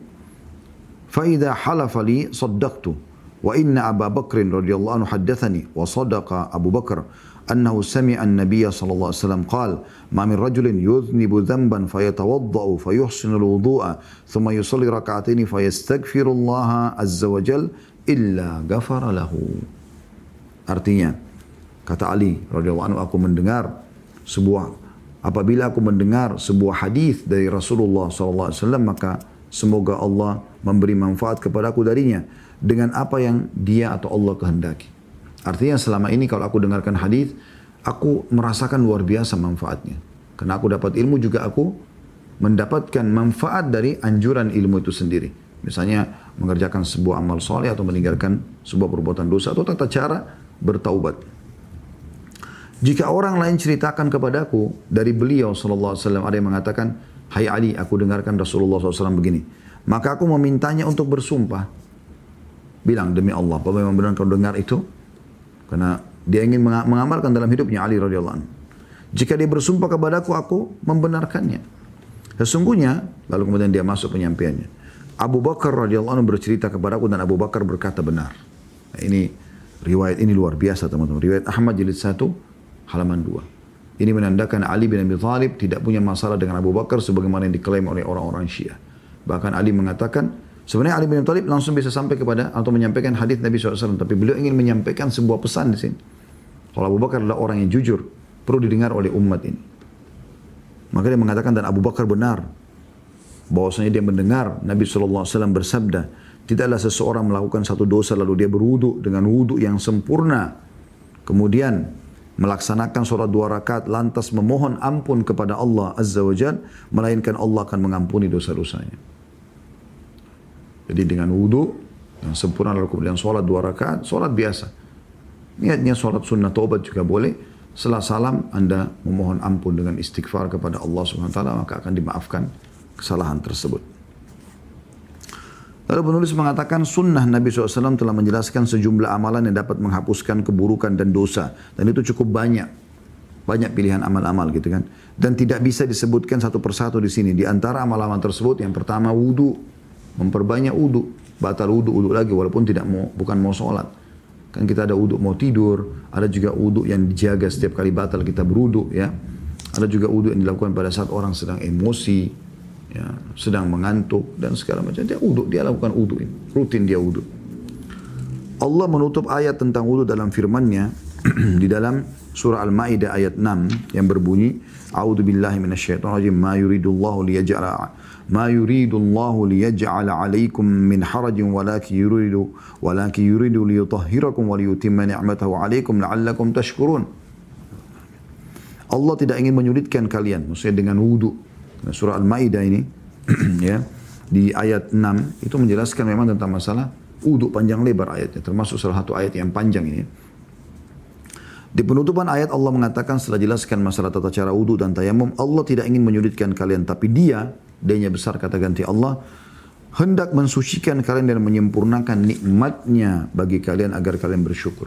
Fa idza halafa li saddaqtuhu وإن أبا بكر رضي الله عنه حدثني وصدق أبو بكر أنه سمع النبي صلى الله عليه وسلم قال ما من رجل يذنب ذنبا فيتوضأ فيحسن الوضوء ثم يصلي ركعتين فيستغفر الله عز وجل illa ghafara lahu. Artinya, kata Ali radhiyallahu anhu aku mendengar sebuah apabila aku mendengar sebuah hadis dari Rasulullah SAW maka semoga Allah memberi manfaat kepadaku darinya dengan apa yang dia atau Allah kehendaki. Artinya selama ini kalau aku dengarkan hadis, aku merasakan luar biasa manfaatnya. Karena aku dapat ilmu juga aku mendapatkan manfaat dari anjuran ilmu itu sendiri. Misalnya mengerjakan sebuah amal soleh atau meninggalkan sebuah perbuatan dosa atau tata cara bertaubat. Jika orang lain ceritakan kepadaku dari beliau sallallahu alaihi wasallam ada yang mengatakan, "Hai Ali, aku dengarkan Rasulullah SAW begini." Maka aku memintanya untuk bersumpah. Bilang demi Allah, apa memang benar kau dengar itu? Karena dia ingin mengamalkan dalam hidupnya Ali radhiyallahu anhu. Jika dia bersumpah kepadaku, aku membenarkannya. Sesungguhnya, lalu kemudian dia masuk penyampaiannya. Abu Bakar radhiyallahu anhu bercerita kepadaku dan Abu Bakar berkata benar. Nah, ini riwayat ini luar biasa teman-teman. Riwayat Ahmad jilid 1 halaman 2. Ini menandakan Ali bin Abi Thalib tidak punya masalah dengan Abu Bakar sebagaimana yang diklaim oleh orang-orang Syiah. Bahkan Ali mengatakan, sebenarnya Ali bin Abi Thalib langsung bisa sampai kepada atau menyampaikan hadis Nabi SAW. Tapi beliau ingin menyampaikan sebuah pesan di sini. Kalau Abu Bakar adalah orang yang jujur, perlu didengar oleh umat ini. Maka dia mengatakan dan Abu Bakar benar. Bahwasanya dia mendengar Nabi SAW bersabda, tidaklah seseorang melakukan satu dosa lalu dia berwudu dengan wudu yang sempurna. Kemudian melaksanakan sholat dua rakaat lantas memohon ampun kepada Allah Azza wa Jal, melainkan Allah akan mengampuni dosa-dosanya. Jadi dengan wudhu yang sempurna lalu kemudian sholat dua rakaat, sholat biasa. Niatnya sholat sunnah taubat juga boleh. Setelah salam Anda memohon ampun dengan istighfar kepada Allah Subhanahu wa taala maka akan dimaafkan kesalahan tersebut. Lalu penulis mengatakan sunnah Nabi SAW telah menjelaskan sejumlah amalan yang dapat menghapuskan keburukan dan dosa. Dan itu cukup banyak. Banyak pilihan amal-amal gitu kan. Dan tidak bisa disebutkan satu persatu di sini. Di antara amal-amal tersebut yang pertama wudhu. Memperbanyak wudhu. Batal wudhu, wudhu lagi walaupun tidak mau, bukan mau sholat. Kan kita ada wudhu mau tidur. Ada juga wudhu yang dijaga setiap kali batal kita berwudhu ya. Ada juga wudhu yang dilakukan pada saat orang sedang emosi ya, sedang mengantuk dan segala macam. Dia uduk, dia lakukan uduk ini. Rutin dia uduk. Allah menutup ayat tentang wudhu dalam firman-Nya di dalam surah Al-Maidah ayat 6 yang berbunyi A'udzu ma yuridullahu liyaj'ala ma yuridullahu liyaj'ala 'alaikum min harajin walakin yuridu walakin yuridu liyutahhirakum wa liyutimma ni'matahu 'alaikum la'allakum tashkurun Allah tidak ingin menyulitkan kalian maksudnya dengan wudu surah Al-Maidah ini ya di ayat 6 itu menjelaskan memang tentang masalah uduk panjang lebar ayatnya termasuk salah satu ayat yang panjang ini. Di penutupan ayat Allah mengatakan setelah jelaskan masalah tata cara wudhu dan tayamum, Allah tidak ingin menyulitkan kalian, tapi dia, dia besar kata ganti Allah, hendak mensucikan kalian dan menyempurnakan nikmatnya bagi kalian agar kalian bersyukur.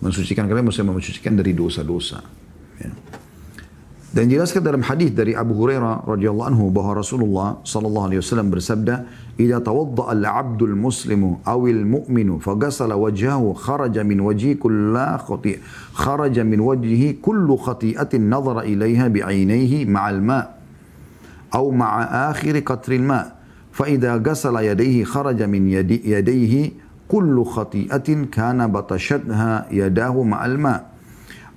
Mensucikan kalian maksudnya mensucikan dari dosa-dosa. Ya. Dan jelaskan dalam hadis dari Abu Hurairah radhiyallahu anhu bahwa Rasulullah sallallahu alaihi wasallam bersabda, "Idza tawadda al-'abdu al-muslimu aw al-mu'minu faghasala wajhahu kharaja min wajhi kullu khati' kharaja min wajhihi kullu khati'atin nadhara ilaiha bi'ainaihi ma'al ma' أو مع آخر قطر الماء فإذا غسل يديه خرج من يدي يديه كل خطيئة كان بطشتها يداه مع الماء.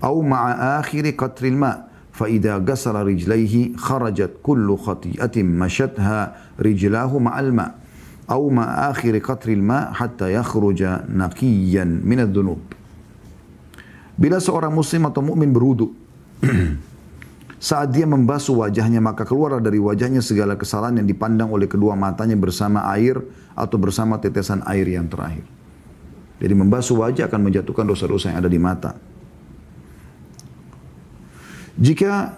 أو مع آخر قطر الماء فإذا غسل رجليه خرجت كل خطيئة مشتها رجلاه مع الماء. أو مع آخر قطر الماء حتى يخرج نقيا من الذنوب. بلا seorang muslim atau mukmin berwuduk saat dia membasuh wajahnya maka keluar dari wajahnya segala kesalahan yang dipandang oleh kedua matanya bersama air atau bersama tetesan air yang terakhir. Jadi membasuh wajah akan menjatuhkan dosa-dosa yang ada di mata. Jika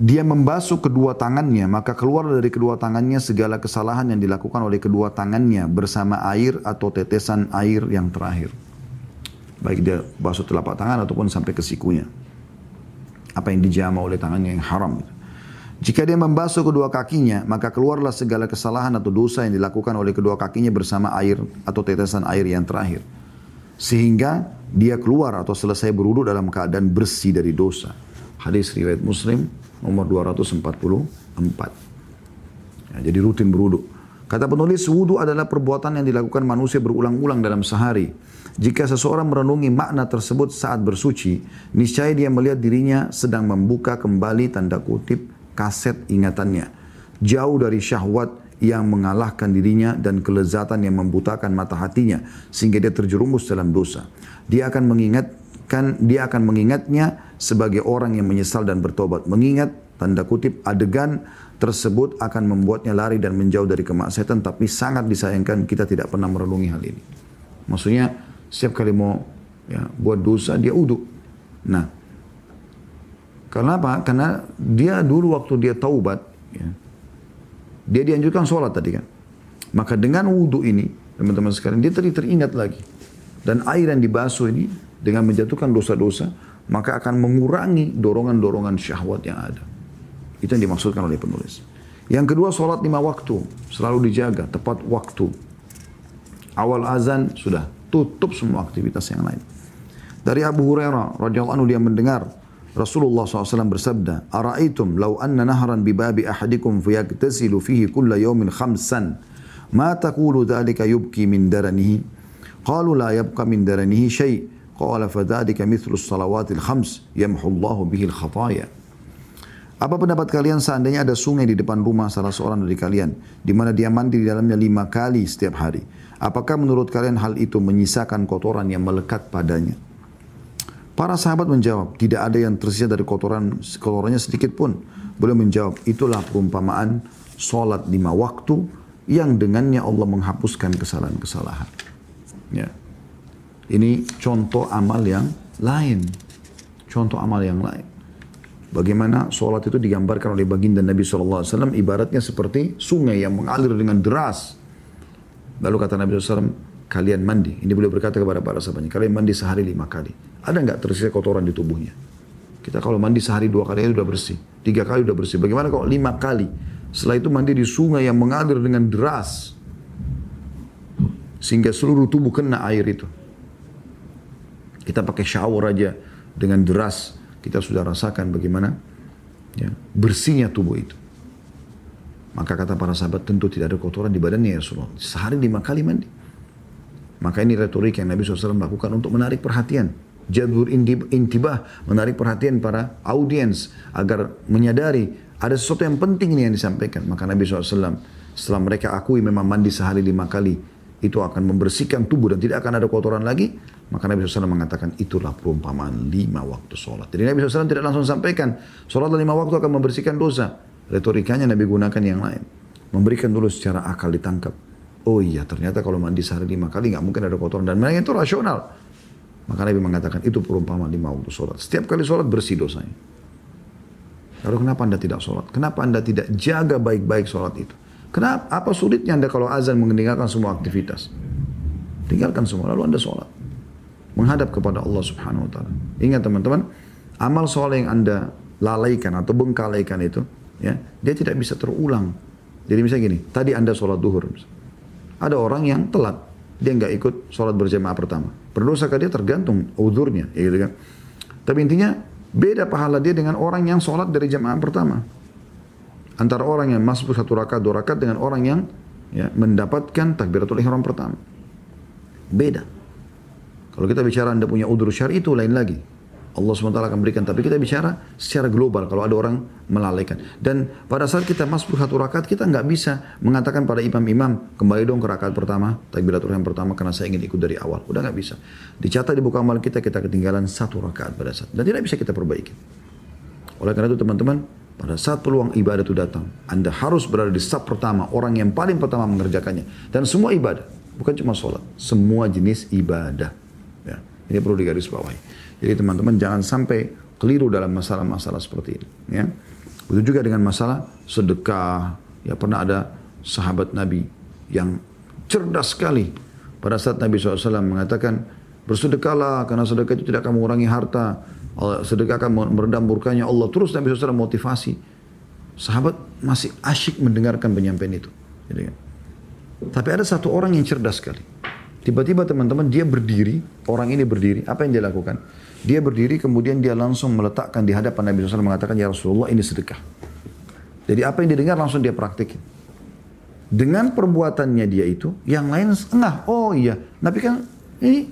dia membasuh kedua tangannya, maka keluar dari kedua tangannya segala kesalahan yang dilakukan oleh kedua tangannya bersama air atau tetesan air yang terakhir. Baik dia basuh telapak tangan ataupun sampai ke sikunya. Apa yang dijama oleh tangannya yang haram. Jika dia membasuh kedua kakinya, maka keluarlah segala kesalahan atau dosa yang dilakukan oleh kedua kakinya bersama air atau tetesan air yang terakhir. Sehingga dia keluar atau selesai berwudu dalam keadaan bersih dari dosa. Hadis riwayat Muslim nomor 244. Ya, jadi rutin berwudu. Kata penulis, wudhu adalah perbuatan yang dilakukan manusia berulang-ulang dalam sehari. Jika seseorang merenungi makna tersebut saat bersuci, niscaya dia melihat dirinya sedang membuka kembali tanda kutip kaset ingatannya. Jauh dari syahwat yang mengalahkan dirinya dan kelezatan yang membutakan mata hatinya sehingga dia terjerumus dalam dosa. Dia akan mengingatkan dia akan mengingatnya sebagai orang yang menyesal dan bertobat. Mengingat tanda kutip adegan tersebut akan membuatnya lari dan menjauh dari kemaksiatan tapi sangat disayangkan kita tidak pernah merenungi hal ini. Maksudnya setiap kali mau ya, buat dosa dia uduk. Nah, karena apa? Karena dia dulu waktu dia taubat, ya, dia dianjurkan sholat tadi kan. Maka dengan wudhu ini, teman-teman sekalian, dia tadi teringat lagi. Dan air yang dibasuh ini, dengan menjatuhkan dosa-dosa, maka akan mengurangi dorongan-dorongan syahwat yang ada. Itu yang dimaksudkan oleh penulis. Yang kedua sholat lima waktu. Selalu dijaga, tepat waktu. Awal azan sudah tutup semua aktivitas yang lain. Dari Abu Hurairah radhiyallahu anhu dia mendengar Rasulullah SAW bersabda, "Ara'aitum law anna nahran bi babi ahadikum fayaktasilu fihi kulla yawmin khamsan, ma taqulu dhalika yubki min daranihi?" Qalu la yabqa min daranihi syai'. Qala fadhalika mithlu as-salawatil khams yamhu Allahu bihi al-khataya. Apa pendapat kalian seandainya ada sungai di depan rumah salah seorang dari kalian, di mana dia mandi di dalamnya lima kali setiap hari? Apakah menurut kalian hal itu menyisakan kotoran yang melekat padanya? Para sahabat menjawab, tidak ada yang tersisa dari kotoran kotorannya sedikit pun. Beliau menjawab, itulah perumpamaan solat lima waktu yang dengannya Allah menghapuskan kesalahan-kesalahan. Ya. Ini contoh amal yang lain. Contoh amal yang lain. Bagaimana sholat itu digambarkan oleh baginda Nabi SAW ibaratnya seperti sungai yang mengalir dengan deras. Lalu kata Nabi SAW, kalian mandi. Ini beliau berkata kepada para sahabatnya, kalian mandi sehari lima kali. Ada nggak tersisa kotoran di tubuhnya? Kita kalau mandi sehari dua kali sudah bersih. Tiga kali sudah bersih. Bagaimana kalau lima kali? Setelah itu mandi di sungai yang mengalir dengan deras. Sehingga seluruh tubuh kena air itu. Kita pakai shower aja dengan deras kita sudah rasakan bagaimana ya, bersihnya tubuh itu. Maka kata para sahabat tentu tidak ada kotoran di badannya ya Rasulullah. Sehari lima kali mandi. Maka ini retorik yang Nabi SAW lakukan untuk menarik perhatian. Jadwur intibah, menarik perhatian para audiens agar menyadari ada sesuatu yang penting ini yang disampaikan. Maka Nabi SAW setelah mereka akui memang mandi sehari lima kali itu akan membersihkan tubuh dan tidak akan ada kotoran lagi, maka Nabi SAW mengatakan itulah perumpamaan lima waktu sholat. Jadi Nabi SAW tidak langsung sampaikan, sholat lima waktu akan membersihkan dosa. Retorikanya Nabi gunakan yang lain. Memberikan dulu secara akal ditangkap. Oh iya ternyata kalau mandi sehari lima kali nggak mungkin ada kotoran. Dan mereka itu rasional. Maka Nabi mengatakan itu perumpamaan lima waktu sholat. Setiap kali sholat bersih dosanya. Lalu kenapa anda tidak sholat? Kenapa anda tidak jaga baik-baik sholat itu? Kenapa? Apa sulitnya anda kalau azan meninggalkan semua aktivitas? Tinggalkan semua, lalu anda sholat. Menghadap kepada Allah subhanahu wa ta'ala. Ingat teman-teman, amal sholat yang anda lalaikan atau bengkalaikan itu, ya, dia tidak bisa terulang. Jadi misalnya gini, tadi anda sholat duhur. Ada orang yang telat, dia nggak ikut sholat berjamaah pertama. Berdosa dia tergantung udurnya, ya gitu kan. Tapi intinya beda pahala dia dengan orang yang sholat dari jamaah pertama antara orang yang masuk satu rakaat dua rakaat dengan orang yang ya, mendapatkan takbiratul ihram pertama. Beda. Kalau kita bicara anda punya udur syari itu lain lagi. Allah SWT akan berikan. Tapi kita bicara secara global kalau ada orang melalaikan. Dan pada saat kita masuk satu rakaat kita nggak bisa mengatakan pada imam-imam kembali dong ke rakaat pertama, takbiratul ihram pertama karena saya ingin ikut dari awal. Udah nggak bisa. Dicatat di buku amal kita kita ketinggalan satu rakaat pada saat dan tidak bisa kita perbaiki. Oleh karena itu teman-teman pada saat peluang ibadah itu datang, Anda harus berada di saf pertama, orang yang paling pertama mengerjakannya. Dan semua ibadah, bukan cuma sholat, semua jenis ibadah. Ya, ini perlu digarisbawahi. Jadi teman-teman jangan sampai keliru dalam masalah-masalah seperti ini. Ya. Begitu juga dengan masalah sedekah. Ya pernah ada sahabat Nabi yang cerdas sekali. Pada saat Nabi SAW mengatakan, bersedekahlah karena sedekah itu tidak akan mengurangi harta sedekah akan meredam murkanya Allah. Terus Nabi SAW motivasi. Sahabat masih asyik mendengarkan penyampaian itu. Kan. Tapi ada satu orang yang cerdas sekali. Tiba-tiba teman-teman dia berdiri, orang ini berdiri, apa yang dia lakukan? Dia berdiri kemudian dia langsung meletakkan di hadapan Nabi SAW mengatakan, Ya Rasulullah ini sedekah. Jadi apa yang didengar langsung dia praktikin. dengan perbuatannya dia itu, yang lain enggak. Oh iya, Nabi kan ini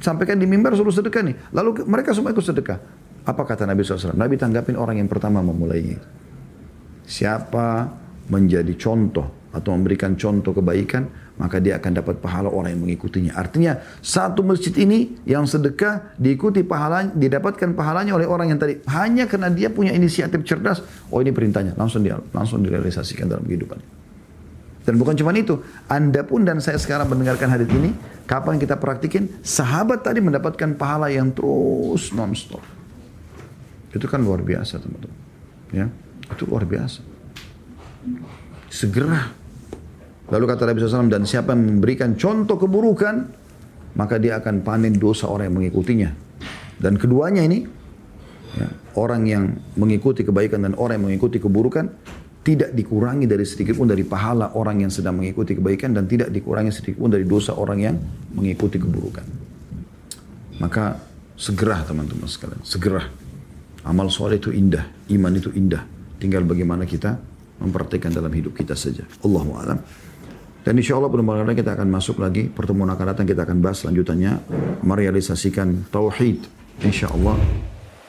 sampaikan di mimbar suruh sedekah nih. Lalu mereka semua ikut sedekah. Apa kata Nabi SAW? Nabi tanggapin orang yang pertama memulainya. Siapa menjadi contoh atau memberikan contoh kebaikan, maka dia akan dapat pahala orang yang mengikutinya. Artinya satu masjid ini yang sedekah diikuti pahalanya, didapatkan pahalanya oleh orang yang tadi hanya karena dia punya inisiatif cerdas. Oh ini perintahnya, langsung dia langsung direalisasikan dalam kehidupan. Dan bukan cuma itu, Anda pun dan saya sekarang mendengarkan hadis ini, kapan kita praktikin, sahabat tadi mendapatkan pahala yang terus non-stop. Itu kan luar biasa teman-teman. Ya, itu luar biasa. Segera. Lalu kata Nabi SAW, dan siapa yang memberikan contoh keburukan, maka dia akan panen dosa orang yang mengikutinya. Dan keduanya ini, ya, orang yang mengikuti kebaikan dan orang yang mengikuti keburukan, tidak dikurangi dari sedikit pun dari pahala orang yang sedang mengikuti kebaikan dan tidak dikurangi sedikit pun dari dosa orang yang mengikuti keburukan. Maka segera teman-teman sekalian, segera. Amal soleh itu indah, iman itu indah. Tinggal bagaimana kita memperhatikan dalam hidup kita saja. Allahu a'lam. Dan insya Allah mudah kita akan masuk lagi pertemuan akan datang kita akan bahas lanjutannya merealisasikan tauhid. Insya Allah